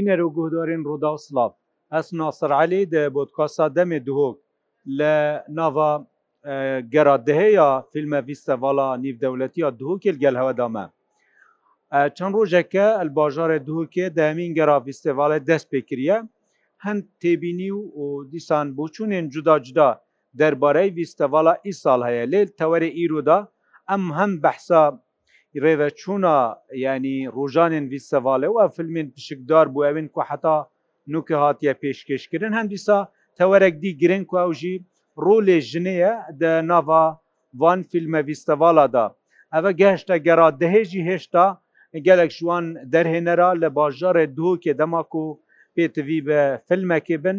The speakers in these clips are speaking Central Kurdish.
بینەر و گۆدارێن ڕوودا و سلااف ئەس ناسرعلی د بۆتکاسا demê dihok li nava gera dihêya filme vîstevala nîvdewletiya dihokil gel hewda me. Çend rojeke el bajarê dihokê demîn gera vîstevalê dest pêkiriye, hind têbînî û dîsan boçûnên cuda cuda derbarey vîstevala îsal heye lê tewerê îro da em hem behsa رێڤەچوونا ینی ڕۆژانێن ویسەواڵێ و فیلمین پشکدار بوو ئەوین کو حتا نوکە هاتیە پێشکەشکردن هەندیسا تەوەرەک دی گرنگ و ئەوژی ڕۆلێ ژنەیە دە ناوا وان فیلمە ویسەواڵادا ئەوە گەهشتە گەرا دەهێژی هێشتا gelek şwan derhênera li bajarê duhokê dema ku pêtivî be filmekê bin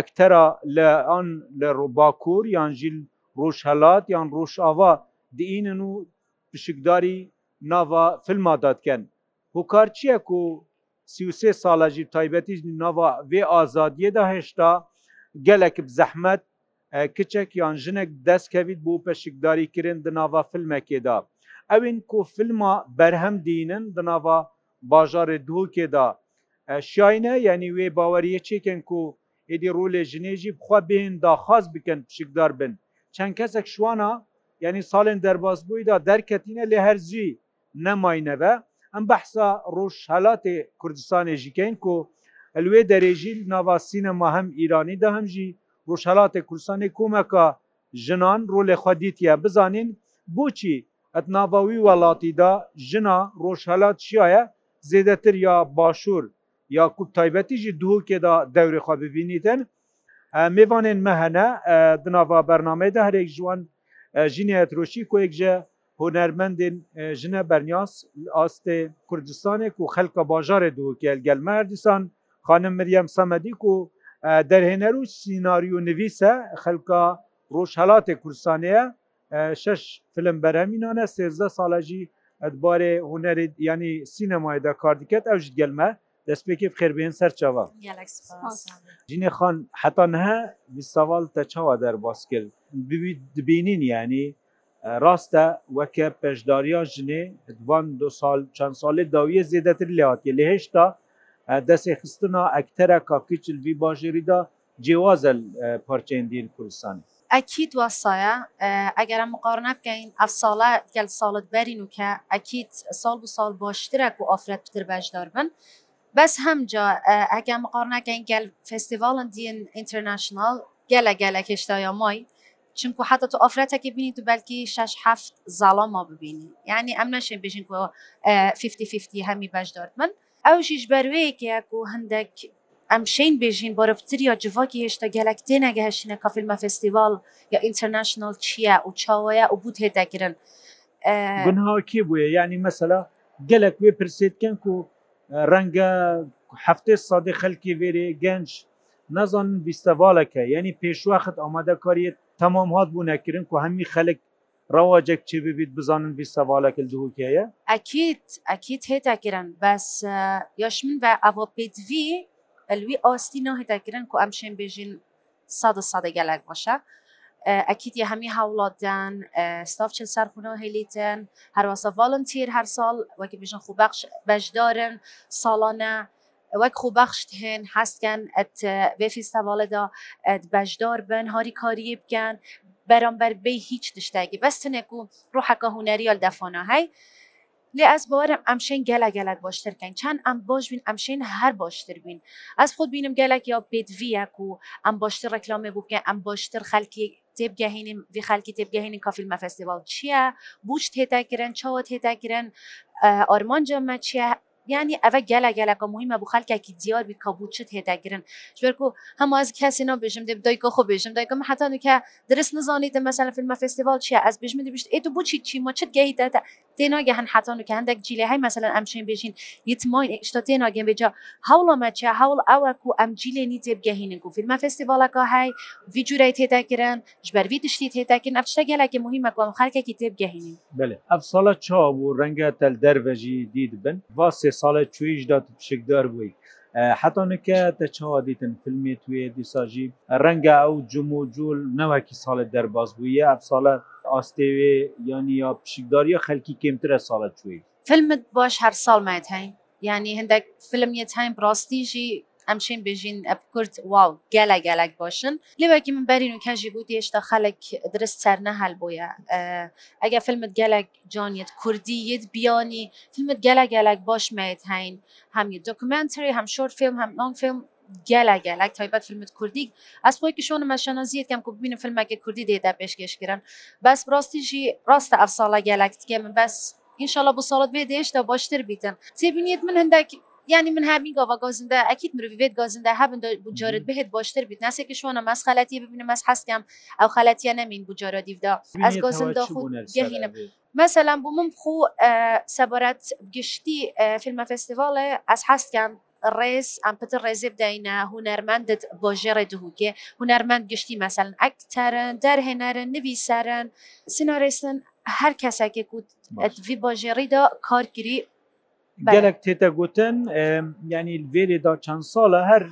ektera li an li robakur yan jîl roşhelat yan roşava diînin û pişikdarî nava filma dadken hûkarçiye ku sîsê sala jî taybetî nava vê azadiye de heşta gelek bi zehmet kiçek yan jinek destkevît bû peşikdarî kirin di nava filmekê da ew ên ku filma berhem dînin di nava bajarê duhokê da şayne yanî wê baweriye çêkin ku êdî rolê jinê jî bixwa bêin da xas bikin pişikdar bin çend kesek şwana yanî salên derbasbûî da derketîne lê her jî نەماینەوە ئەم بەحسا ڕۆژ هەلاتێ کوردستانێژیکەین کۆ ئەلوێ دەرێژی ناواسینە ما هەم ایرانی دا هەمژی ڕۆژهلاتێ کوردستانی کۆمەکە ژنان ڕۆلێ خودیتە بزانین بۆچی ئەتناواوی وڵاتیدا ژنا ڕۆژهلات چیایە زێدەتر یا باشوور یا کوب تایبەتیژی دووکێدا دەورێخوا ببینیتن میوانên me hene di nava bername de herek ji wan jinê etrroşî ku yek ji هوەرمەندên jine bernyas astê Kurdistanê ku xelka bajarê dûkiyel gelmerdisan xanim Miryem Samedî ku derhêner û sînaryo nivîs e xelka Roşhelatê Kurdistanê ye şeş film beremînan e sêzde sala jî edbarê hunerê yanî sinemayê de kar diket ew ji gelme destpêkê xêrbeyên serçava Jinê xan hetan he vî saval te çawa derbas kir dibînin yanî ڕاستە وەکە پێشداریا ژنێ دوان دو سال چەند ساڵێ داویە زێدەتر لێهاتیە لە هێشتا دەسێ خستنا ئەکتەرە کاکیچلوی باژێریدا جیوازە پارچێندین کوردستانی ئەکیید واسایە ئەگەرە مقارنە بکەین ئەف ساڵە گەل ساڵت بەرین و کە ئەکیید ساڵ و ساڵ باشترە و ئافرەت پتر بەشدار بن بەس هەمجا ئەگە مقارنەکەین گەل فستیڤالن دیین ئینتەرنشنال گەلە گەلە کشتایا مای چونکو حتا تو ئافرەتێکی بینی تو بەلکی شش هەفت زاڵما ببینی یعنی ئەم نەشێ بژین کو 50 هەمی بەشدار من ئەو ژیش بەروەیەکە و هەندێک ئەم شین بێژین بۆ رفتتر یا جوواکی هێشتا گەلک تێنەگە هەشینە کافیلمە فستیوال یا ئینتەرنشنال چییە و چاوەیە و بود هێداگرن گونهاکی بووە ینی مەسەلا گەلک وێ پرسێتکەن و ڕەنگە هەفتێ سادی خەلکی وێرێ گەنج نەزان بیستەواڵەکە یعنی پێشوەخت ئامادەکاریت تمام هات بوو نەکردن و هەمی خەلک ڕەواجێک چی ببیت بزانن بی سەواالەکە دووکەیە ئەکیت ئەکیت هێتاکردن بەس یاش من بە ئەڤۆپیتV ئەلوی ئاستی نەهێتاکردن و ئەم شێن بێژین سادە سادە گەلک باشە. ئەکییت یە هەمی هاوڵاتدان ستاف چل سەرخونەوە هێلیتن هەروەسە ڤالنتیر هەر ساڵ وەکی بژن خوبەخش بەشدارن ساڵانە وەک خوبەخشت هێن هەستکەن بێفی سەواڵەدا بەشدار بن هاری کاریە بکەن بەرامبەر بێ هیچ تشتێکی بەستنێک و ڕحەکە هوەریال دەفۆنا هەی. لێ ئەس باوەرم ئەمشین گەلە گەلک باشترکەن چەند ئەم باش بین ئەمشین هەر باشتر بین ئەس خۆت بینم گەلک یا پێویەک و ئەم باشتر ڕکلامێ بووکە ئەم باشتر خەلکی تێبگەهێنین وی خەلکی تێبگەهێنین کافیلمە فستیوال چییە بوچ هێتاگرن چاوت هێتاگرن ئارمانجەمە چیە ینی ئەvە گەلا گەلاکە مهمە بوو خەکێکی دیار بی کابوچت هێداگرن ژێرکو هەموو ئەس کەسینا بژم دێ دایکە خۆ بێژم دایکم حتان کە درست نزانیت مثلا فیلمە فستیوال چیە ئەس بژم دیبیشت ئێ تو بچی چی ماچت گەی دەدا تێناگەهن حتان کە هەندێک جیلی های مثلا ئەمشین بێژین یتماین ئشتا تێناگەن بێجا هەوڵە مەچە هەوڵ ئەوەکو ئەم جیلێنی تێبگەهینن و فیلمە فستیوالەکە های ویدجورای تێداگرن ژبەروی تشتی تێداکن ئەفشتە گەلاکی مهمە گوڵ خەکێکی تێبگەهینین بێ ئەف ساڵە چا بوو ڕەنگە تەل دەرڤژی دیت بن واسێ سێ ساڵە چێژدا پشکدار بووی حتانکە دەچوا دیتن فیلمێ توێ دیساژی ڕەنگە ئەو جم و جوول نەوەکی ساڵە دەرباز بوویە ئەف ساڵە ئاستێوێ ینی یا پشکداریە خەلکی کێمترە ساڵە چێ فیلمت باش هەر ساڵ مایت هەین ینی هەندێک فیلم یەت هاین ڕاستیژی ئەم شین بژین ئەب کورد واو گەلە گەلک باشن لێوەکی من بەرین و کەژی بوو هێشتا خەلک درست سەرنە هەل بۆیە ئەگە فلمت گەلک جانیت کوردیت بیانی فیلمت گەلە گەلک باش مێت هەین هەم دکومنتری هەم شۆر فیلم هەم نان فیلم گەلە گەلک تایبەت فیلمت کوردی ئەس خۆی شۆن مەشەنازیەکەم کو ببینە فیلمەکە کوردی دێدا پێشکەشکردن بەس ڕاستیژی ڕاستە ئەف ساڵە گەلکتکە من بەس انشاءله بە ساڵت بێ دێشتا باشتر بیتن سێبینیت من هەندێک ینی من همین گاوا گازنده اکید مرو بێت گازنده هەبن بجارت بهت باشتر بیت نسێکی شوانە مەس خەلەتی ببینم ئەس حەستیم ئەو خەلەتیە نەمین بجارە دیفدا ئەس گازنده خودگەهینم. مثلا بومم خو سەبارەت گشتی فیلمە فستیڤالە ئەس حەستیان ڕێز ئەم پتر ڕێزێ بدەینە هوەرمەندت بۆ ژێڕێ دهوکێ هوەرمەند گشتی مەسەن ئەکتەرن دەرهێنەرن نویسەرن سینۆریسن هەر کەسێکێک وتوی بۆ ژێڕیدا کارگیری gelek tête gotin yanî vêrê da çend sala her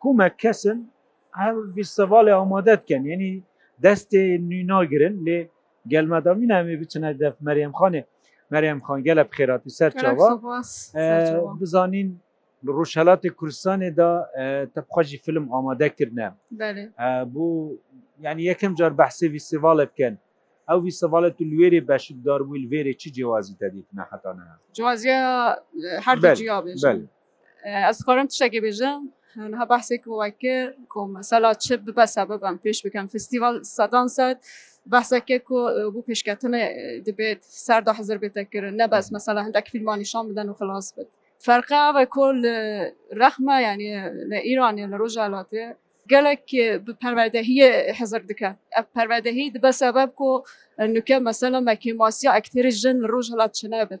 kume kesin her festivalê amade diken yanî destê nî nagirin lê gelmedamîn em ê biçine def Meryemxanê Meryemxan gelek xêratî serçava bizanîn روشهلاتê کوردستانê da tepxwa jî film amade kirine bu yani yekim car behsê festivalê bikin ئەو وی سەواڵێت و لێرێ بەشدار ویل وێرێ چی جیوازی تەدیکنا حتانە جوازیە هەر ئەسخۆرم تشتێکی بێژم هەنها بەسێک وواکرد و مەسەلا چ ببە سەبەبم پێش بکەم فستیوال سەدان سەد بەسەکێک و بوو پێشکەتنە دەبێت سەردا حەزر بێتەکردن نەبەس مەسەلا هەندێک فیلمانیشان بدەن و خلاص بێت فەرقا بە کۆ رەخمە ینی لە ئیرانی لە ڕۆژهاڵاتێ gelek bi perverdehiyê hezir dike ev perverdehî dibe sebeb ku nuke mesela mekîmasiya ekterî jin roj helat çine bin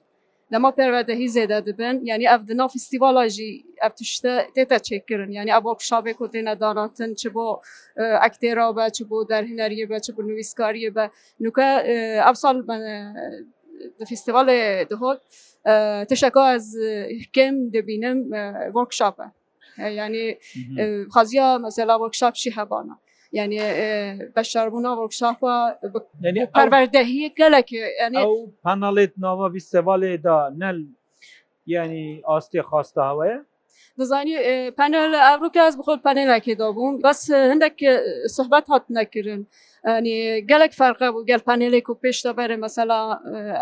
dema perverdehî zêde dibin yani ev di nav festivala jî ev tişte tê te çêkirin yani ev şavê ku têne danatin çi bo ektêra be çi bo derhineriye be çi bo nivîskariye be nuke ev sal ben di festivalê dihot tişeka ez kêm dibînim workshope ینی خزیە مەزەلا وەکشاپشی هەبانە ینی بەشاربوونا وەکشاپە پەروەردەهی گەلێکی پەنەڵێت ناوە وی سەواڵێدا نەل ینی ئاستی خواستە هەوەیە دەزانی پەنل ئەڕووکە ئەس بخۆل پەنێلاکێدا بووم بەس هەندێک سحبەت هات نەکردن. ینی gelek ferqe bû gel panelê ku pêş de berê mesela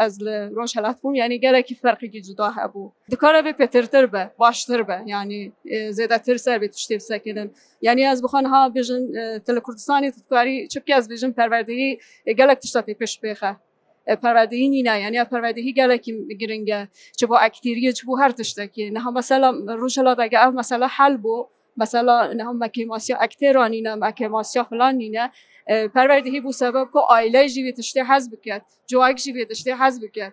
ez li roj helat bûm yanî gelekî ferqî cuda hebû dikare vê pêtirtir be baştir be yanî zêdetir serbê tiştê sekinin yanî ez bixan ha bêjin tele Kurdistanê tukarî çipke ez bêjin perverdeyî gelek tişta pê pêş pêxe پەرادەینی نایەنیا پەرادەهی گەلێکی گرنگە چ بۆ ئەکتریە چ بوو هەر تشتێکی نەها مەسەلا ڕژەڵاداگە ئەو مەسەلا حل بوو مەسەلا نەها مەکیماسیە ئەکتێرانینە مەکیماسیە فلانینە پەرادەهی بوو سەبب بۆ ئایلای ژیوێ تشتێ حەز بکات جوواک ژیوێ تشتێ حەز بکات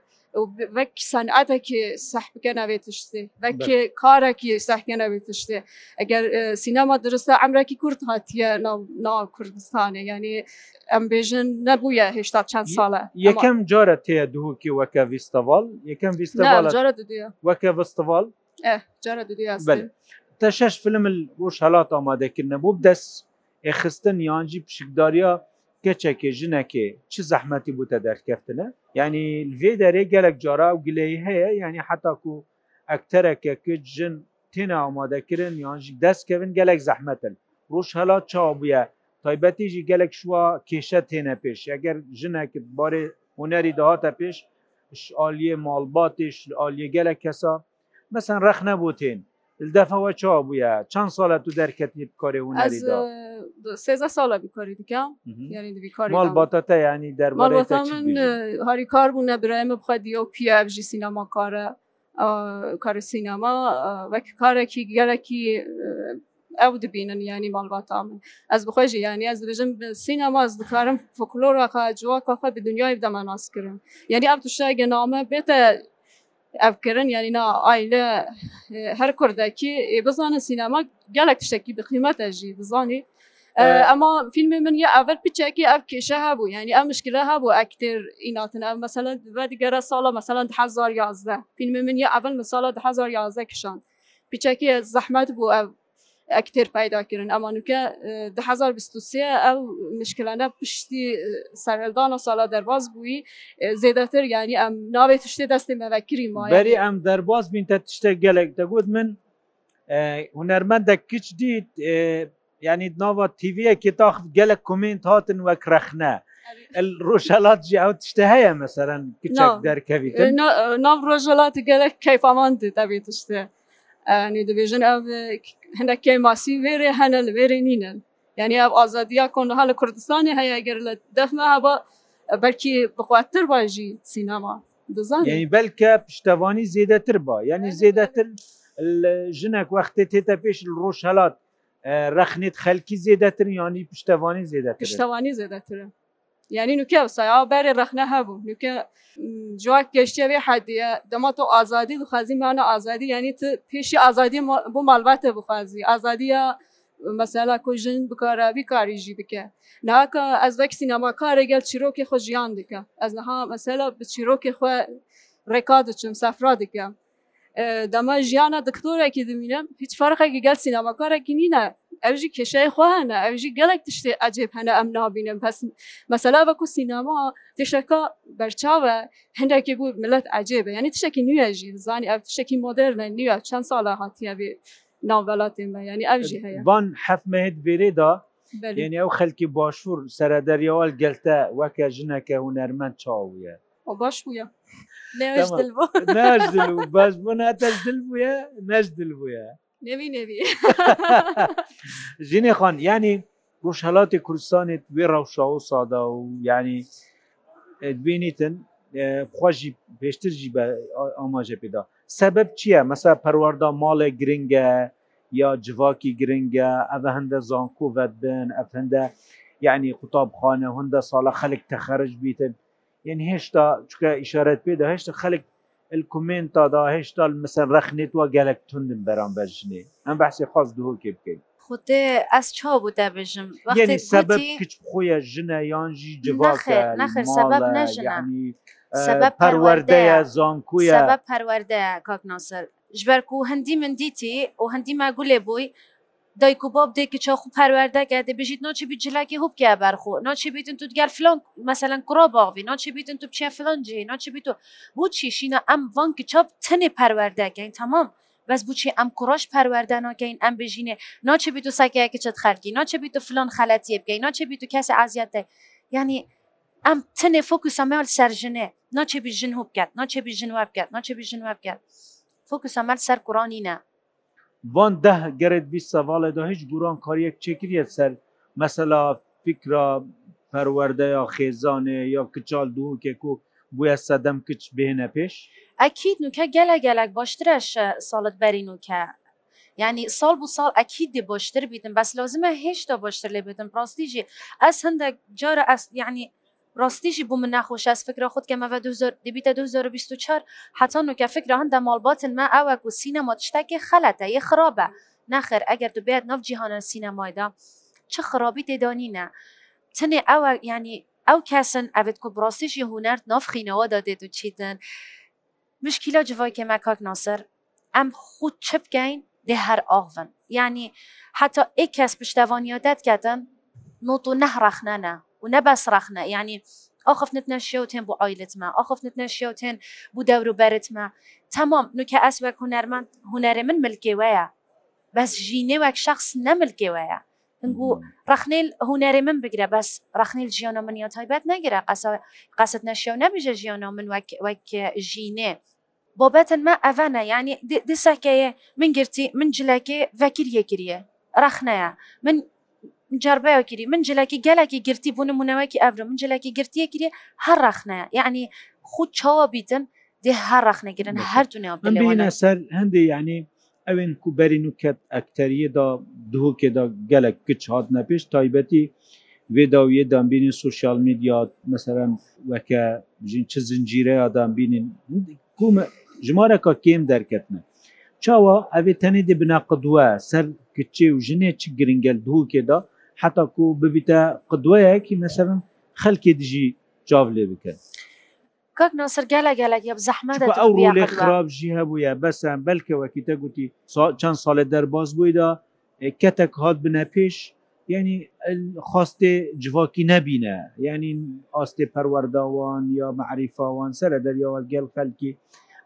vek saneteke sehbike nevê tiştê vekê karekî sehke nevê tiştê Eger sinema diriste emrekî Kurd hatiye nav Kurdistanê yanî em bêjin nebûye hêşta çend sale Yekem cara tê duhokî weke vîsteval yekem weke visteval cara Te şeş film û şelat amadekirine bû des êxistin yancî pişikdariya کەچێکی ژنەکێ چ زەحمەتی بووتە دەرکەفتنە ینی لێ دەرێ گەلک جارا و گلەی هەیە ینی حتاکو ئەکتەرەکەکە ژن تێنا ئامادەکردن یانژ دەستکەون گەلک زەحمەتن ڕۆژ هەلا چاوبە تایبەتیژی گەلک شووە کێشە تێنە پێش ئەگەر ژنەکە بارێ هوەری داهاتە پێش عالیە مالباتیش عالیە گەلک کەسا مەسەن ڕەخ نەبوو تێن دەفەوە چا بووە چەند ساڵە تو دەرکەتنی بکاری و نەریدا سێزە ساڵە بیکاری دیکەم مال باتەتە ینی دەرماڵ من هاری کار بوو نەبرێمە بخوا دیە و پیژی سینەما کارە کار سینەما وەک کارێکی گەلێکی ئەو دبینن ینی ماڵباتا من ئەس بخۆژی ینی ئەس دەبژم سینەما ئەس دکارم فکلۆراقا جوواکەخە بە دنیای دەمە ناسکردم یعنی ئەم توشای گەنامە بێتە evkirin yani na aile her Kurdekî bizane sînema gelek tiştekî bi qîmet jî dizanî ئەما فیلمی من یە ئەvەر پچێکی ئەف کێشە هەبوو یعنی ئە مشکلە هەبوو ئەکتر ئیناتن ئەم مەسەلە دیگەرە ساڵە مەسەلەن 2011 فیلمی من یە ئەvەل مثالە 2011 کشان پچێکی زەحمەت بوو ئەکتێر پایداکردن ئەمانوکە هزار ئەو مشکلانە پشتی سەردان و ساڵا دەرباز بووی زێدەتر یعنی ئەم ناوێت تشتێ دەستی مەوەکری ما بەری ئەم دەرباز بینتە تشتێک گەلێک دەگوت من هوەرمەندە کچ دیت ینی ناوە تیVەکی تا گەلک کومنت هاتن وەک رەخنە. ڕۆژهڵات جی ئەو تشتە هەیە مەسەرەن کچک دەرکەوی ناو ڕۆژهڵاتی گەلک کەیفامان دەبێت تشتە دەبێژن ئەو هەندێکی ماسی وێرێ هەنە لە وێرە نینن یعنی ئەو ئازادیا کۆنها لە کوردستانی هەیە گەر لە دەفمە هەبە بەلکی بخواتر باژی سینەما دزان بەلکە پشتەوانی زیێدەتر با یعنی زیێدەتر ژنێک وەختێ تێتە پێش ڕۆژ هەلات رەخنێت خەلکی زیێدەتر ینی پشتەوانی زیێدە پشتەوانی زیێدەترە یعنی نوکە سایاوە بەێ ڕخنە هەبوو نوکە جووا گەشتیاوێ حدیە دەماتەوە ئازادی دخوازیمانە ئازادی ینی پێشی ئازادی بۆ مالباتە بخوازی ئازادیە مەسەلا کوژن بکارەوی کاریژی بکە ناکە ئەس بە سینەما کارێگەل چیرۆکی خۆ ژیان دکە ئەس نها مەسەلا بە چیرۆکی خۆ ڕێکا دچم سەفرا دکە دەمە ژیانە دکتۆرێکی دمینم هیچ فەرخێکی گەل سینەماکارێکی نینە ئەوژی کێشەیە خوانە ئەوژی گەلێک تشتێ ئەجێب هەنە ئەم نابینم پس مەسەلا وەکو سینەما تشەکە بەرچاوە هەندێکی بوو ملەت ئەجێبە یعنی تشتێکی نوێژی زانی ئەو تشتێکی مۆدررنە نیوە چەند ساڵە هاتیە بێ ناوبەڵاتێن بە ینی ئەوژی هەیە بان حەفمەهێت بێرێدا یعنی ئەو خەلکی باشوور سرە دەریاوال گەلتە وەکە ژنەکە و نەرمەند چاویە باش بووە. نەژدل بوو نەژدل بووە نەژدل بووە ژینێ خوان ینی ڕۆژهلاتی کوردستانێت وێ ڕەوشا و سادا و ینی بینیتن خۆژی پێشترژی بە ئاماژە پێدا سەبب چییە مەسا پەروەەردا ماڵێک گرنگە یا جواکی گرنگە ئەە هەندە زانکوڤەت بن ئەف هەندە یعنی قوتابخانە هەندە ساڵە خەلک تەخەرج بیتن یعنی هێشتا چکە ئیشارەت پێدا هێشتا خەلک کومێنتا دا هێشتا مثل رەخنێت وە گەلک توندم بەرامبەر ژنێ ئەم بەسی خواست دهۆکێ بکەین خودێ ئەس چا بوو دەبژم سبب کچ خۆیە ژنە یانژی جواب پەروەردەیە زانکوە پەروەردە کاکناسەر ژبەر و هەندی من دیتی و هەندی ما گولێ بووی دایک و باب دێکی چاخ و پەروەردەگە دەبژیت ناچی بیت جلاکی هوب کیا بەرخۆ ناچی بیتن تو گەل فلان مثلەن کوڕا باوی ناچی بیتن تو بچە فلانجێ ناچی بیت تو بۆ چیشینە ئەم ڤانکی چاپ تنێ پەروەردەگەین تەمام. بەس بچی ئەم کوڕۆش پەروەردەنەکەین ئەم بژینێ ناچە بیت و ساکەیەکی چت خەرکی ناچە بیت و فلان خەلەتیە بگەین ناچە بیت و کەس ئازیاتە ینی ئەم تنێ فۆکوسە مەل سەرژنێ ناچێ بیژن هو بکات ناچێ بیژن وە بکات ناچێ بیژن وە بکات فۆکوسە مەل سەر کوڕانینە van deh gerek vî sevalê da hiç guran kariyek çekiriye ser mesela fikra perwerdeya xêzanê ya kiçal duhokek ku bûye sedem kiç bêhne pêş Ekîd nuke gelek gelek baştir eş salet berî nuke yani sal bu sal ekîdê baştir bîdin bes lazim e hêş da baştir lê bêdin rastî jî ez hindek cara yani ڕاستیشی بوو من ناخۆش از فکر خود کەمەوە دیبیتە 2024 حتان و کە فکر هەندە ماڵباتن ما ئەوە و سینەما شتێکی خەلەتە یە خراپە ناخر ئەگەر تو بێت نەفجییهانە سینەمایدا چه خراپی تێدانینە تنێ ئەوە ینی ئەو کەسن ئەوێت کو بڕاستیشی هوەرد نافخینەوە دادێت و چیتن مشکیلە جوواکێ مەکاک ناسەر ئەم خود چ بکەین دێ هەر ئاڤن ینی حتا ئێ کەس پشتەوانیادەت کەتن نۆ و نەهڕەخنەنە ونبس رخنا يعني آخف نتنشيوتين بو عائلتما آخف نتنشيوتين بو دورو برتما تمام نو كأسوك هنرمند هنر من ملكي ويا بس جيني وك شخص نملكي ويا نگو رخنیل هوەرێ من بگرە بەس رخنیل ژیانە منیا تایبەت نەگرە قەسەت نەشێ و نەبیژە ژیانە من وەک ژینێ بۆبەتن مە ئەڤەنە ینی دیسەکەیە من گرتی من جلەکێ ڤەکر یەکریە رەخنەیە من جاربەوە گیری من جلاکی گەلاکی گرتی بوون نمونونەوەکی ئەبر من جلاکی گرتیە گیری هەر ڕخنە یعنی خود چاوە بیتن دێ هەر ڕخنەگرن هەردونەوە سەر هەندێ یعنی ئەوێن کوبەرین و کەت ئەکتەریەدا دووکێدا گەلک کچ هاات نەپێش تایبەتی وێداویە دامبینین سوسیال میدیات مەسەرم وەکە ژین چ زنجیرەیە دامبینین ژمارەکە کێم دەرکردنە چاوە ئەوێ تەنێ دێ بناقدووە سەر کچێ و ژنێ چ گرنگەل دووکێدا حتاکو ببیتە قدوەیەکی مەسەرن خەلکی دژی جااو لێ بکەن. ناصر گەلە گەلەک زەحمە ئەو لێ خراپژی هەبووە بەسم بەلکەوەکی تەگوتی چەند ساڵە دەرباز بوویدا کەتەک هاات بنە پێش ینی خواستێ جواکی نەبینە ینی ئاستێ پەروەرداوان یا معریفاوان سرە دەریاوە گەل خەلکی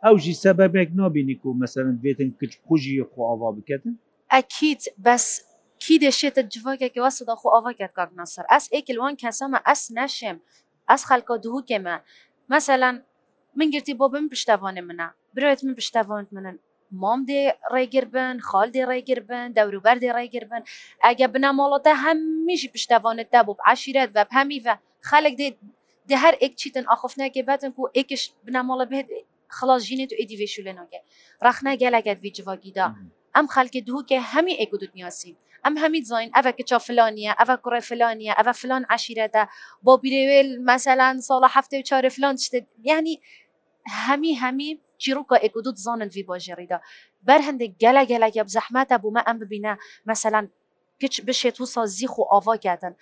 ئەو ژی سەبەبێک نبینی و مەسەرن بێتن کچ قوژی خواوا بکەن ئەکییت بەس کی دێشێتە جوواکێکی وە سەداخ ئەوەکەت کار نەسەر ئەس ئێکلوان کەسەمە ئەس نەشێم ئەس خەلکە دووکێمە مەسەلاەن من گرتی بۆ بم پشتەوانێ منە برێت من پشتەوانت منن مام دێ ڕێگر بن خاڵ دێ ڕێگر بن دەوروبەر دێ ڕێگر بن ئەگە بناماڵەتە هەمیشی پشتەوانت دا بۆ عشیرەت بە هەمیە خەلک دێت de her ek çîtin axofnekê betin ku ek iş bina mala bê xilas jînê tu êdî vêşûlenake Rexne geleket vî civagî da em xelkê duhokê hemî ek û dutniyasîn ئەم هەمید زۆین ئەە کچە فلانیە ئەە کوڕێ فلانیە ئەە فلان عشیرەتە بۆ بیرێوێل مەسەلاەن ساڵە هەفتێ و چارە فلان شت ینی هەمی هەمی چیرروکە ئێکودوت زانن وی بۆ ژێریدا بەر هەندێک گەلە گەلەکە بزەحمەتە بوومە ئەم ببینە مەسەلاەن پچ بشێت و سا زیخ و ئاواکەن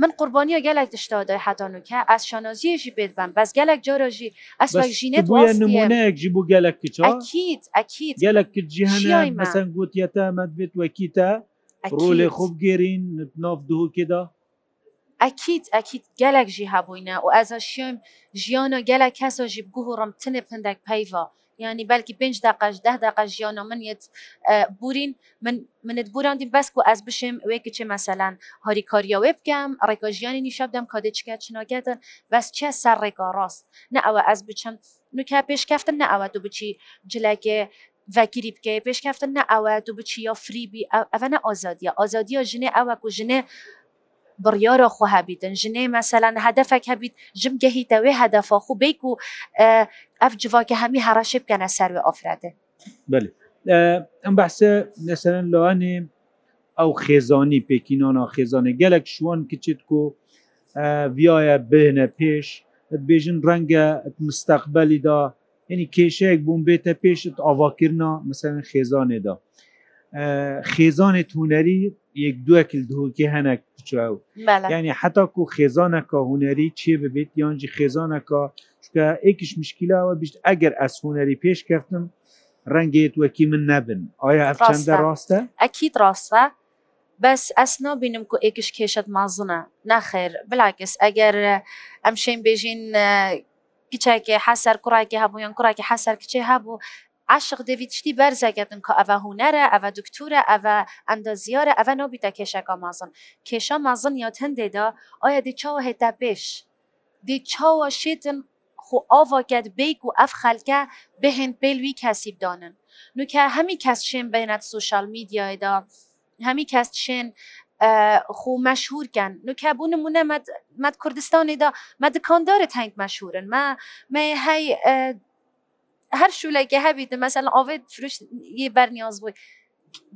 من قربانیە گەلێک دشتادای حتانوکە ئەس شانازیەژی بێتبم بەس گەلێک جارۆژی ئەس ژینێت نمونەیەکجی بوو گەلێک کچیت ئەکیت گەلێک کردجی هەنە مەسەنگوتیەتە مەدبێت وەکیتە ڕۆلێ خۆ بگێرین ناف دووکێدا ئەکییت ئەکییت gelek jî hebûne û ez şim jiyana gelek kesa jî guhurim tinê pindek peyva yani belkî pênc deqej deh deqej jiyana min yet bûrîn min minit bûrandî bes ku ez bişim wê kiçi meselen harîkariya wê bikem rêka jiyanî nîşab dem kadê çike çinagetin bes çe ser rêka rast ne ew ez biçim nuke pêşkeftin ne ew tu biçî cilekê vekirî bike pêşkeftin ne ew tu biçî ya frîbî ev ne azadiya azadiya jinê ew ku jinê biryara xwe hebîtin jinê meselan hedefek hebît jim gehî te wê hedefa xu bê ku ev civake hemî heraşê bikene ser wê afredê em behse meselan loanê ew xêzanî pêkînana xêzanê gelek şwan kiçit ku viyaya bêhne pêş bêjin renge mustaqbelî da ینی کێشەیەک بووم بێتە پێشت ئاواکردنا مثلەن خێزانێدا خێزانێ هوەری یەک دوەکل دهۆکی هەنێک و ینی حتاکو خێزانەکە هوەری چێ ببێت یانجی خێزانەکە کە ئێکیش مشکیلاوە بیست ئەگەر ئەس هوەری پێشکەفتم ڕەنگێت وەکی من نەبن ئایا ئەفچەندە ڕاستە؟ ئەکییت ڕاستە؟ بەس ئەس نبینم کو ئێکش کێشت مازنە نەخێر بلاکس ئەگەر ئەم شین بێژین کچێکی حەسەر کوڕێکی هەبوو یان کوڕێکی حەسەر کچێ هەبوو عشق دەویشتی بەرزەگەتن کە ئەە هوەرە ئەە دکتورە ئەە ئەندازیارە ئەە نۆبیتە کێشەکە مازن کێشە مازن یاد هەندێدا ئایا دی چاوە هێتا پێش دی چاوە شێتن خو ئاواکەت بیک و ئەف خەلکە بهێن پێلوی کەسیب دانن نوکە هەمی کەس شێن بێنەت سوشال میدیایدا هەمی کەس شێن خو مەشهورکەن نوکەبوون نمونە مەد کوردستانیدا مەدکاندارت هەنگ مەشهورن مە مە هەی هەر شولێکی هەبیدە مەسەل ئاێ فروش بەرنیاز بووی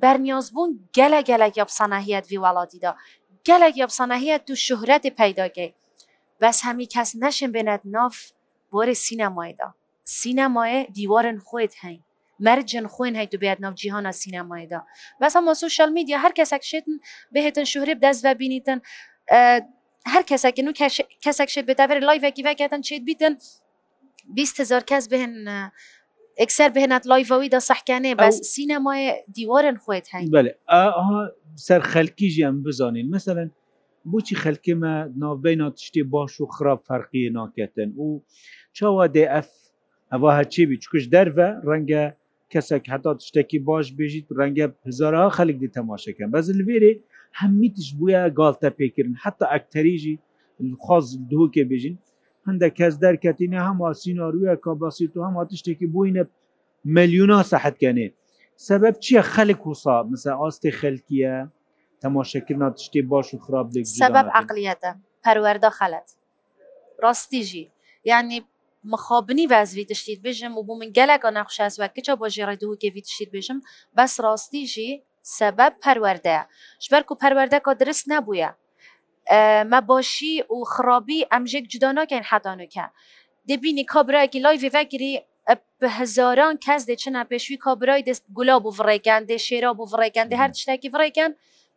بەرنیاز بوون گەلە گەلێک یاپسانەهیت وی وڵاتیدا گەلێک یاپسانەهیت تو شهرەتی پەیداگەی بەس هەمی کەس نەشن بێنێت ناف بۆێ سینەمایدا سینەمایە دیوارن خۆیت هەین مەرجن خوێن هەیت و بێت ناو جیهانا سینەمایدا بەس ئەمە سوشال میدیا هەر کەسێک شێتن بهێتن شوهرێ دەست بە بینیتن هەر کەسێکن و کەسێک شێت بێتەبێت لایڤێکی ڤکەتن چێت بیتن 20هزار کەس بهێن ئەکسەر بهێنات لایڤەویدا سەحکانێ بەس سینەمای دیوارن خۆیت هەین سەر خەلکی ژیان بزانین مثلەن بۆچی خەلکمە ناوبینا تشتی باش و خراپ فەرقی ناکەتن و چاوا دF ئەوە هەرچێبی چکش دەرە ڕەنگە کەسێک هەتا شتێکی باش بێژیت ڕەنگە هزارها خەلک دی تەماشەکەن بەز لێرێ هەممی تش بووە گالتە پێکردن حتا ئەکتەریژی خاز دووکێ بێژین هەندە کەس دەرکەتینە هەما سیننارویە کاباسی و هەما تشتێکی بووینە ملیونا سەحتکەێ سبب چییە خەلک وسا مثل ئاستی خەلکیە تەماشەکردنا تشتی باش و خراپ سبب عقلیەتە پەروەەردە خەلت ڕاستیژی یعنی مخابنی وەزوی تشتید بژم و بوو من gelek an nexşezwekkiça bo jê redûkevî tişîd bêjim bes rastî jî sebeb perwerde ye ji ber ku perwerdeka dirist nebûye me başî û xirabî em jek cuda nakin hedanke debînî kabrekî layvê vekirî bi hezaran kes de çine pêşî kabray dest gula bû virêken de şêra bû virêken de her tiştekî virêken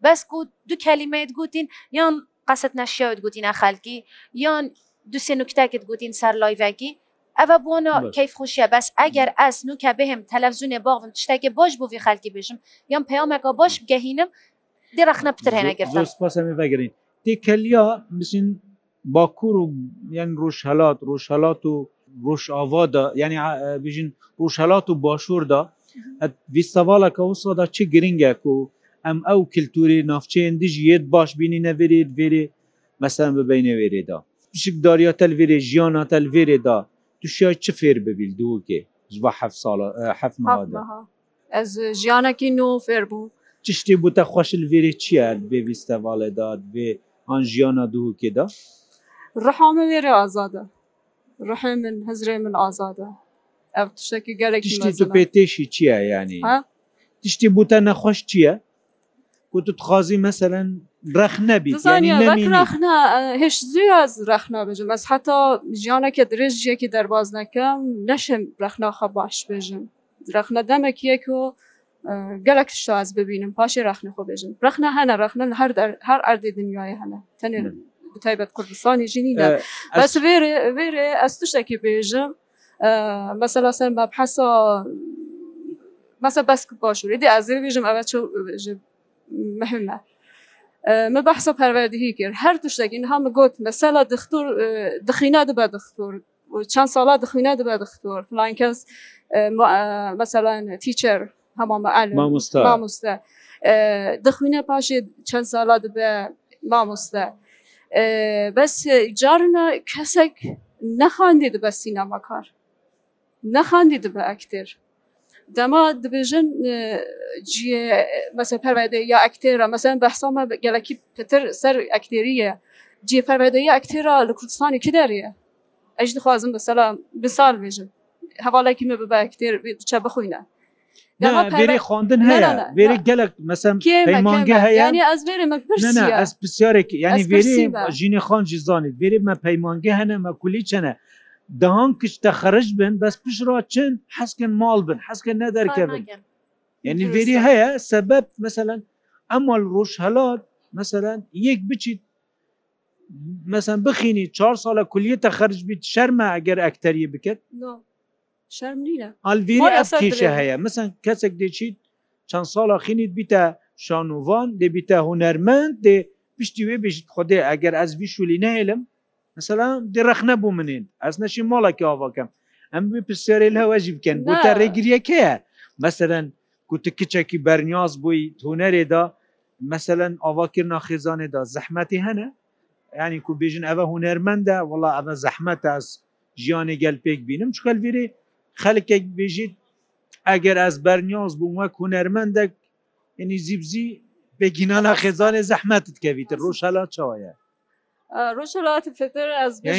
bes ku du kelimeyt gotin yan qeset neşiyat gotîne xelkî yan دو سێ نوکتەکت گوتین سەر لایڤکی ئەە بۆنە کەیف خوشیە بەس ئەگەر ئەس نوکە بهم تەلەڤزونێ باغم شتێکی بۆش بۆوی خەلکی بێژم یان پەیامێکە باش گەهینم دیڕخنە پتر هێنەگەرین تێکەلیا بسین باکوور و یەن ڕۆژهلات ڕۆژهلات و ڕۆژ ئاوادا ینی بژین ڕۆژهلات و باشووردا ویستەواڵەکە وسادا چی گرنگێک و ئەم ئەو کللتوری نافچەیەندیژ یێت باش بینی نەوێرێت وێرێ مەسەن ببینەوێرێدا pişikdariya telvêrê jiyana telvêrê da tu şiya çi fêr bibîl dûkê ji ba hef sala hef mada Ez jiyanekî nû fêr bû tiştê bû te xweşil vêrê çi ye bêvî stevalê da vê an jiyana dûkê da Riha min vêrê azad e Rihê min hezrê min azad e ev tiştekî gelek tiştî tu pêtêşî çi ye yanî tiştî bû te nexweş çi ye و تخوازی مثلا رەخنەبی هێش زیاز رەخنا بژم ئەس حتا ژیانەکە درێژیەکی دەربازنەکەم نەشم رەخناخە باش بێژم رەخنە دەمەکیەک و gelek şaz bibînim paşê rexne xwe bêjin rexne hene rexne her her erdê dünyayê hene tenê taybet Kurdistanê jî nîne bes vêrê vêrê ez tiştekî bêjim mesela sen me hesa Mese bes ku başûrê de ez ê bêjim ev مهمه me behsa perverdihî kir her tiştekîn hem got mesela dixtur dixîne dibe dixtur çend sala dixîne dibe dixtur filan kes mesela teacher hema mamoste dixîne paşê çend sala dibe mamoste bes carine kesek nexandî dibe sînemakar nexandî dibe ektir dema dibêjin ciyê mesela pervede ya ektêra mesela behsa me gelekî petir ser ektêriye ciyê pervede ya ektêra li Kurdistanê ki deriye Ej dixwazim mesela bi sal bêjin hevalekî me bibe ektêr çe bixwîne berê xandin heye berê gelek meselmange heye ez ez pisyarekî yani verê jinê xan jî zanî berê me peymange hene me kulî çene دهان کشتە خرج بن بەس پشرا چن حسکن مال بن حسکە نەدەرکەبن یعنی وێری هەیە سەبەب مثلەن ئەمال ڕۆژ هەلات مثلەن یەک بچیت مثلا بخینی چهار ساله کلیه تخرج بیت شرمه اگر اکتریه بکرد الویری ئەکیشە هەیە مثلا کەسێک دەچیت چەند ساڵە خینیت بیتە شانووان دەبیتە هوەرمەند دێ پشتی وێ بژیت خودێ ئەگەر ئەزبی شولی نەهێلم مثلا درەخنە بوو منین ئەس نەشی مۆڵێکی ئاواکەم ئەم پرسیێری هەوەژی بکەن بۆ تا ڕێگریەکەیە مەسەرەن کوتە کچێکی بەرنیاز بووی هوەرێدا مثلەن ئاواکردنا خێزانێدا زەحمەتی هەنە ینی کو بێژن ئەوە هوەرمەندە وڵا ئەمە زەحمەت ئەس ژیانی گەل پێک بینم چخەلویری خەلکێک بێژیت ئەگەر ئەس بەرنیاز بوو وەک هوەرمەندێک ینی زیبزی بگینانا خێزانێ زەحمەتت کەویتە ڕۆژ هەلا چاوایە ڕۆژەلات فتر ئەزتر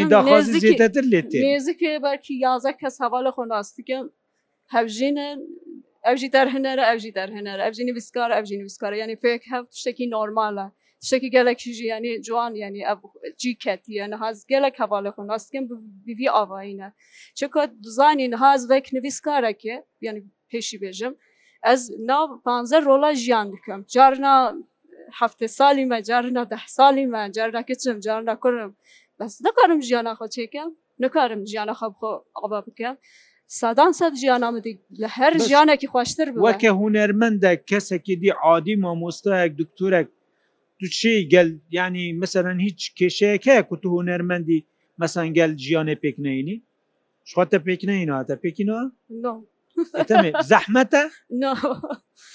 لێت نێزیکێ بەکی یازە کەس هەواە خۆناستیکە هەبژینن ئەوژی دەرهێنەرە ئەوژی دەرهێنەر ئەبژینی ویسکار ئەبژین ویسکار ینی پێک هەف شتێکی نۆرمالە شتێکی گەلێکی ژیانی جوان ینی جیکەتیە نهاز گەلک هەواە خۆناستکەم بیوی ئاواینە چکە دزانی نهاز وەک نویسکارەکە ینی پێشی بێژم ئەس ناو 15 ڕۆڵە ژیان دکەم جارنا هەفتێ سالی مە جارنا ده سالی من جارنا کچم جارنا کوم بەس نکارم ژیانە خۆ چێکم نکارم ژیانە خە بخۆ ئاوا بکەم. سادان سەد ژیانامدی لە هەر ژیانێکی خوشتر وەکە هوەرمەندە کەسێکی دی عادی مامۆستایەک دکتۆرێک دوچی گەل ینی مثلەن هیچ کێشەیەەکە کو تو هوەرمەندی مەسەنگەل ژیانێ پێکنینی شخواتە پێکنین هاتە پێکینەوە؟ زەحمەتە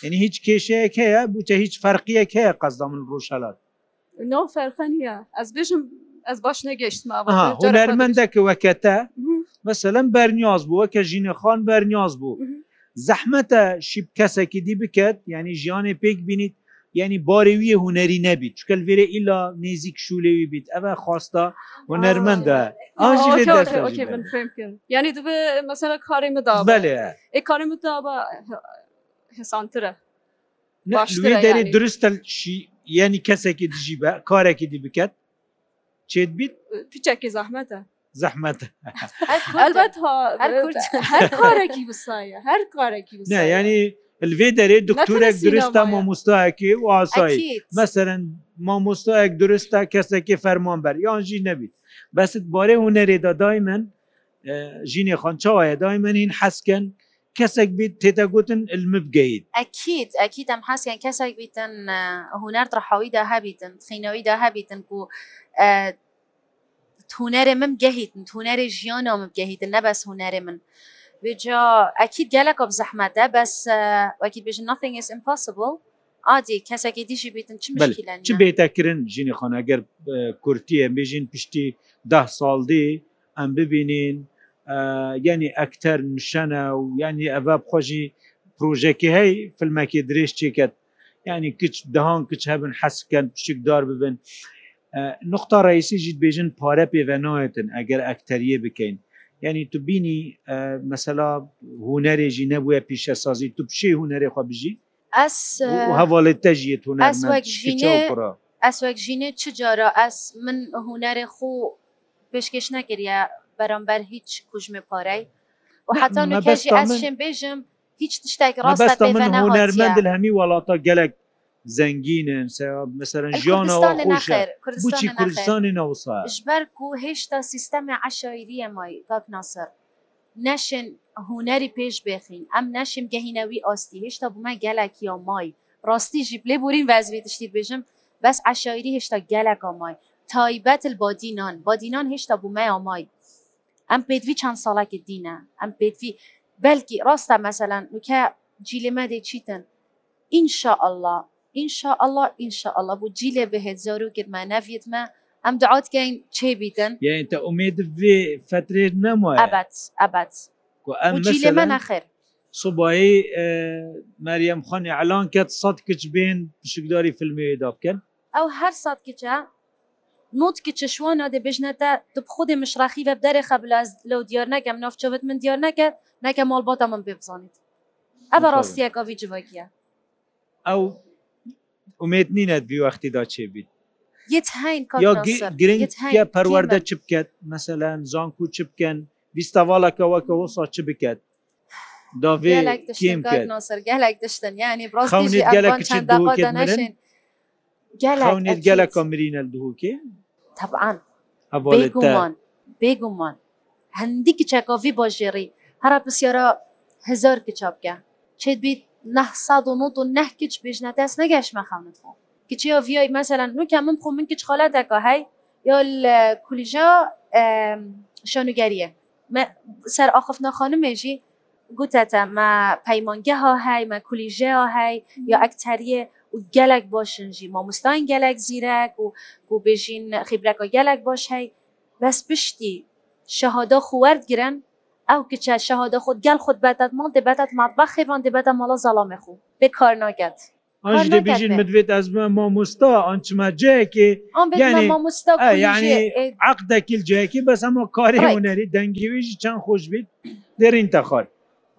ینی هیچ کێشەیەک هەیە بچە هیچ فەرقیەک هەیە قەزدا من ڕۆژەلات فەرخەنە ئەس بێژم ئەس باش نەگەشتمەرمەندەکە وەکەتە مەسەلەم بەرنیاز بووە کە ژینەخان بەرنیاز بوو زەحمەتە شیب کەسێکی دی بکەت ینی ژیانی پێک بینیت یعنی بارێویە هوەری نەبیت چکە لێرە ئیلا نێزیک شولێوی بیت ئەمە خواستە و نەرمەندە ینی دوێ مەسەرە کاری مدا بەێ کاری مدا بە حسانترە دەێ درستە ینی کەسێکی دژی بە کارێکی دی بکەت چێت بیت پیچێکی زەحمەتە زەحمەت هەر کارێکی بسایە هەر کارێکی ینی لێ دەرێ دکتورێک درستە مامۆستاەکی و ئاسایی مەسەرەن مامۆستاەک درستە کەسێکی فەرمانبەر یانژی نەبیت بەست بارێ هوەرێدا دای من ژینێ خانچاوایە دای من هین حەسکن کەسێک بیت تێدا گوتن علمە بگەیت ئەکییت ئەکییت ئەم حەسکیان کەسێک بیتن هوەر ڕحاویدا هەبیتن خینەوەیدا هەبیتن و هوەرێ من گەهیتن هوەرێ ژیانەوە بگەهیتن نەبەس هوەرێ من. وجا اكيد gelek of zehmet de bes wekî bêjin nothing is impossible adî kesekî dijî bîtin çi çi bêtekirin jinî xana ger kurtiye bêjin piştî deh saldî em bibînin yanî ekter nişene û yanî ev xwejî projeyekî hey filmekî dirêj çêket yani kiç dehan kiç hebin hesken pişik dar bibin nokta reîsî jî bêjin pare pêvenayetin eger ekteriye bikeyn یعنی تو بینی مثلا هوەرێژی نەبووە پیشە سازی تو پیشی هوەرێخوا بژی هەواڵێت تەژیت هوەر ئەسوەک ژینێ چ جارە ئەس من هوەرێ خو پێشکەش نەگریە بەرامبەر هیچ کوژمێ پارەی و حتا نوکەژی ئەسشم بێژم هیچ تشتێک ڕاستە من هوەرمەند هەمی وڵاتە گەلک زەنگینن مثلەن ژیانەوە بچی کوردستانی نەوسا ژبەر و هێشتا سیستەمی عشایریە مای کاک ناسەر نەشن هوەری پێش بخین ئەم نەشیم گەهینەوی ئاستی هێشتا بمە گەلێکی یا مای ڕاستی ژی پلێ بورین وەزوی تشتی بێژم بەس عشایری هێشتا گەلەکە مای تایبەت بادینان بادینان هێشتا بوومە ئامای ئەم پێوی چەند ساڵێکی دینە ئەم پێوی بەلکی ڕاستە مەمثلەن وکە جیلمەدە چیتن ئینشاءله ئینشاء الله ئینشاء الله بۆ جیلێ بهێت زۆر و گرمانەڤێتمە ئەم دعات گەین چێ بیتن یتە ئومێد بێ فترێ نەموە ئەبات ئەبات جیلێ مە نەخێر سوبایی مەریەم خانی علان کەت سەد کچ بێن پشکداری فیلمی دا بکەن ئەو هەر سەد کچە نوت کچە شوانە دە بژنێتە تو خودی مشراخی بە دەرێ خەبلاز لەو دیار نەکەم نافچەوت من دیار نەکەت نەکە ماڵ بۆتە من بێ بزانیت ئەبە ڕاستیەکەوی جوواکیە ئەو امید نینە دیوەختیدا چێبیت گرنگە پەروەەردە چ بکەت مەسەەن زانکو چ بکەن بیستەواڵەکەەوەکەەوە سا چ بکات داێ گەلە کۆمرینە دووکێ طبعاً بێگومان هەندی کچەکۆڤی بۆ ژێری هەرا پرسیارە هزار کچاپکە چێت بیت 990 نهکیچ بژنە دەست نەگەشمە خەونتخۆ کچی ویای مثللا نوکە من خۆ من کچ خۆلا دەکەهای یا کولیژا شانوگەریە سەر ئاخفنا خانمێژی گوتەتە مە پەیمانگە ها هەی مە کولیژێ ها هەی یا ئەکتەریە و گەلک باشنجی مامۆستان گەلک زیرەک و و بێژین خیبرەکە گەلک باش هەی بەس پشتی شەهادا خوارد گرن ئەو کچە شەهادە خۆت گەل خۆت بەتەمان دەبێتەت ماتبەخێوان دەبێتە ماڵە زەڵامێ خو بێکار ناگەت. آن جده بیشین مدوید از ماموستا آن چما جایی که یعنی یعنی عقد کل جایی که بس اما کاری هنری دنگیویش چند خوش بید در این تخار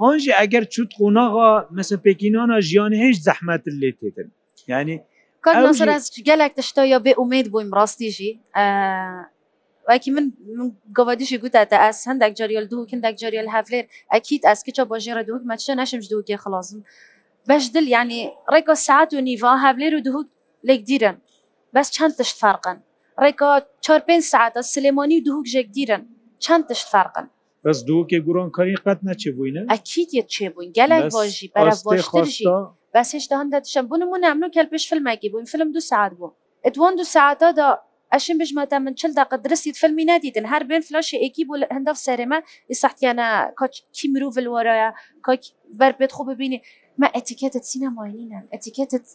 آنجی اگر چود قوناغا مثل پکینانا جیانه هیچ زحمت لیت یعنی کار ناصر از گلک تشتا یا به امید بویم راستیجی ئەکی من گەوادیشی گوتاتە ئەس هەندێک جریل دوو کندێک جریل هەفلێر ئەکییت ئەسکچە بۆ ژێرە دووک مەچە نەشمش دووکێ خلاصم بەش دل ینی ڕێکۆ سعات و نیڤ هەولێر و دووک لێک دیرن بەس چەند تشت فارقن ڕێکۆ چۆر پێ ساعتە سلێمانی و دووک ژێک دیرن چەند تشت فارقن بەس دووکێ گوڕۆنکاری قەت نەچێ بووینە ئەکییت چێ بووین گەلک بۆژی بەرەژی بەس هێشتا هەندە تشم بوون و نامن و کەلپش فلمەکی بووین فلم دو ساعت بوو ئەتوان دو ساعتە دا ئەشم بژمەدا من چل داقە درستیت فلمی نادیدن هەر بێن فلاشی ئەکی بۆ لە هەندف سەرێمە ئیسەحتیانە کچ کی مرۆڤل وەرەیە کۆک بەر بێت خۆ ببینی ما ئەتیکێتت سینەماینینە ئەتیکێتت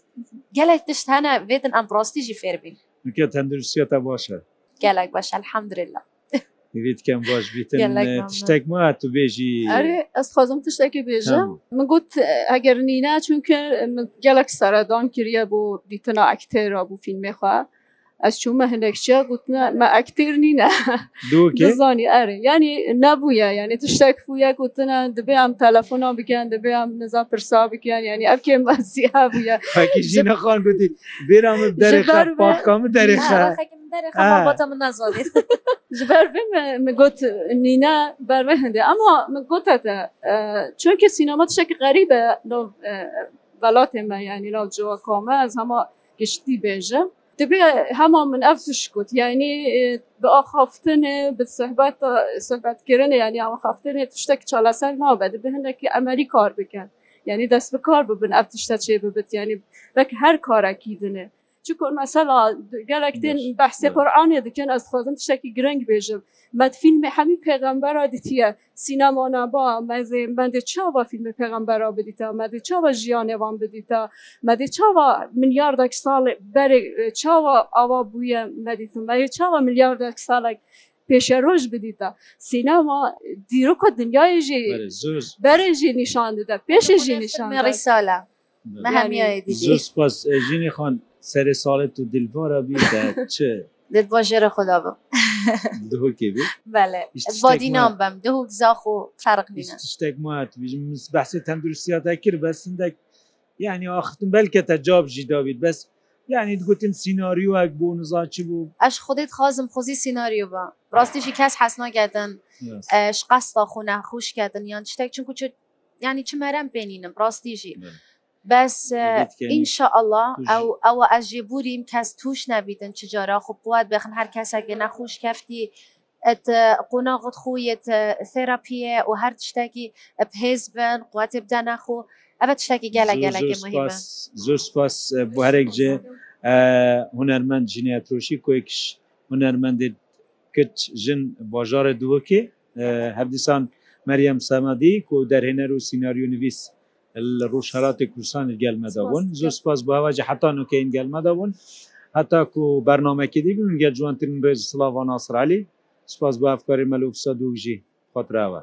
گەلێک تشتانە بێتن ئەم ڕاستیژی فێربین تەندروستێتە باشە گەلێک باش الحەمدلله کەم باش تشتێک ما تو بێژی ئەسخوازم تشتێکی بێژە من گوت ئەگەر نینە چونکە گەلک سەردان کریە بۆ دیتنا ئەکتێرا بوو فیلمێخوا ئەس چوومە هەندێکچیا گوتنە مە ئەکتر نینە زانی ئەرە ینی نەبووە یعنی تشتێک بووە گوتنە دەبێ ئەم تەلەفۆنا بکەن دەبێ ئەم نزان پرسا بکەن ینی ئەفکێ مەسی هەبووە نەخان گوتی بێرام دەرێخام دەرێخە گوت نینە بەرمە هەندێ ئەمە گوتەتە چونکە سینەما تشێک غەریبە بەڵاتێمە ینی لاجووە کۆمە ئەز هەما گشتی بێژە دەبێ هەما من ئەف شکوت یعنی بەخافتنێ بسەبات سەباتکردن ینی ئەوە خافتنێ تشتێک چالەسەر مابە دەبێ هەندێکی ئەمەری کار بکەن یعنی دەست بکار ببن ئەف تشتە چێ ببت ینی بەک هەر کارەکی دنێ چکۆ مەسەلا گەلێکتن بەحسێ قورآانێ دکەن ئەس خۆزم شتێکی گرنگ بێژم مەد فیلمی هەمی پێغمبەرا دیتیە سینەمانە با مەزێ مندێ چاوا فیلمی پێغمبەرا بدیتە مەدە چاوە ژیانێوان بدیتە مەدە چاوە میلیاردێک ساڵێ بەرێ چاوە ئاوا بووە مەدیتم مەێ چاوە میلیاردێک ساڵێک پێشە ڕۆژ بدیتە سینەما دیرۆکە دنیای ژێ بەرە ژێ نیشان دەدە پێشە ژێ نیشان ڕیساە مەهمیای دیژینی خوۆن سەری ساڵێت و دلبارە بی چ دلباژێرە خدا بم بادینام بم دهک زاخ و فرق شتێک بەحسی تەندروستیاتە کرد بەسندێک یعنی ئاختم بەلکە تەجاب ژی داوید بەس یعنی گوتن سینناریوەک بوو نزاچی بوو ئەش خودت خازم خۆزی سینناریو بە ڕاستیشی کەس حەس ناگەدن ئەش قەستا خۆ نەخوشکردن یان شتێک چونکو ینی چ مەرەم بینینم ڕاستیژی. Yeah. بەس ئینشاءله ئەو ئەوە ئەژێ بوریم کەس توش نەبیدن چ جارا خو بات بخن هەر کەسەگە نەخۆش کەفتی قۆناغت خویت تێراپیە و هەر شتێکی پێز بن قواتێ بدا نەخۆ ئەوە شتێکی گەلە گەلەکە زۆر سپاس بۆ هەرێک جێ هوەرمەند ژینیاتۆشی کۆیکش هوەرمەندێت کچ ژن باژارە دووەکێ هەردیسان مەریەم سەمادی و دەرهێنەر و سینناریۆ نوویست لە ڕۆژ هەراتی کوردستانی گەلمەدەبوون زۆر سپاس باواجه حتانکەین گەلمەدەبوون هەتاکو بەرنمەکی دیبوون گە جوانترین ڕێز سلاوان ئاسرالی سپاس بافکاری مەلوکسە دوژی خۆراوە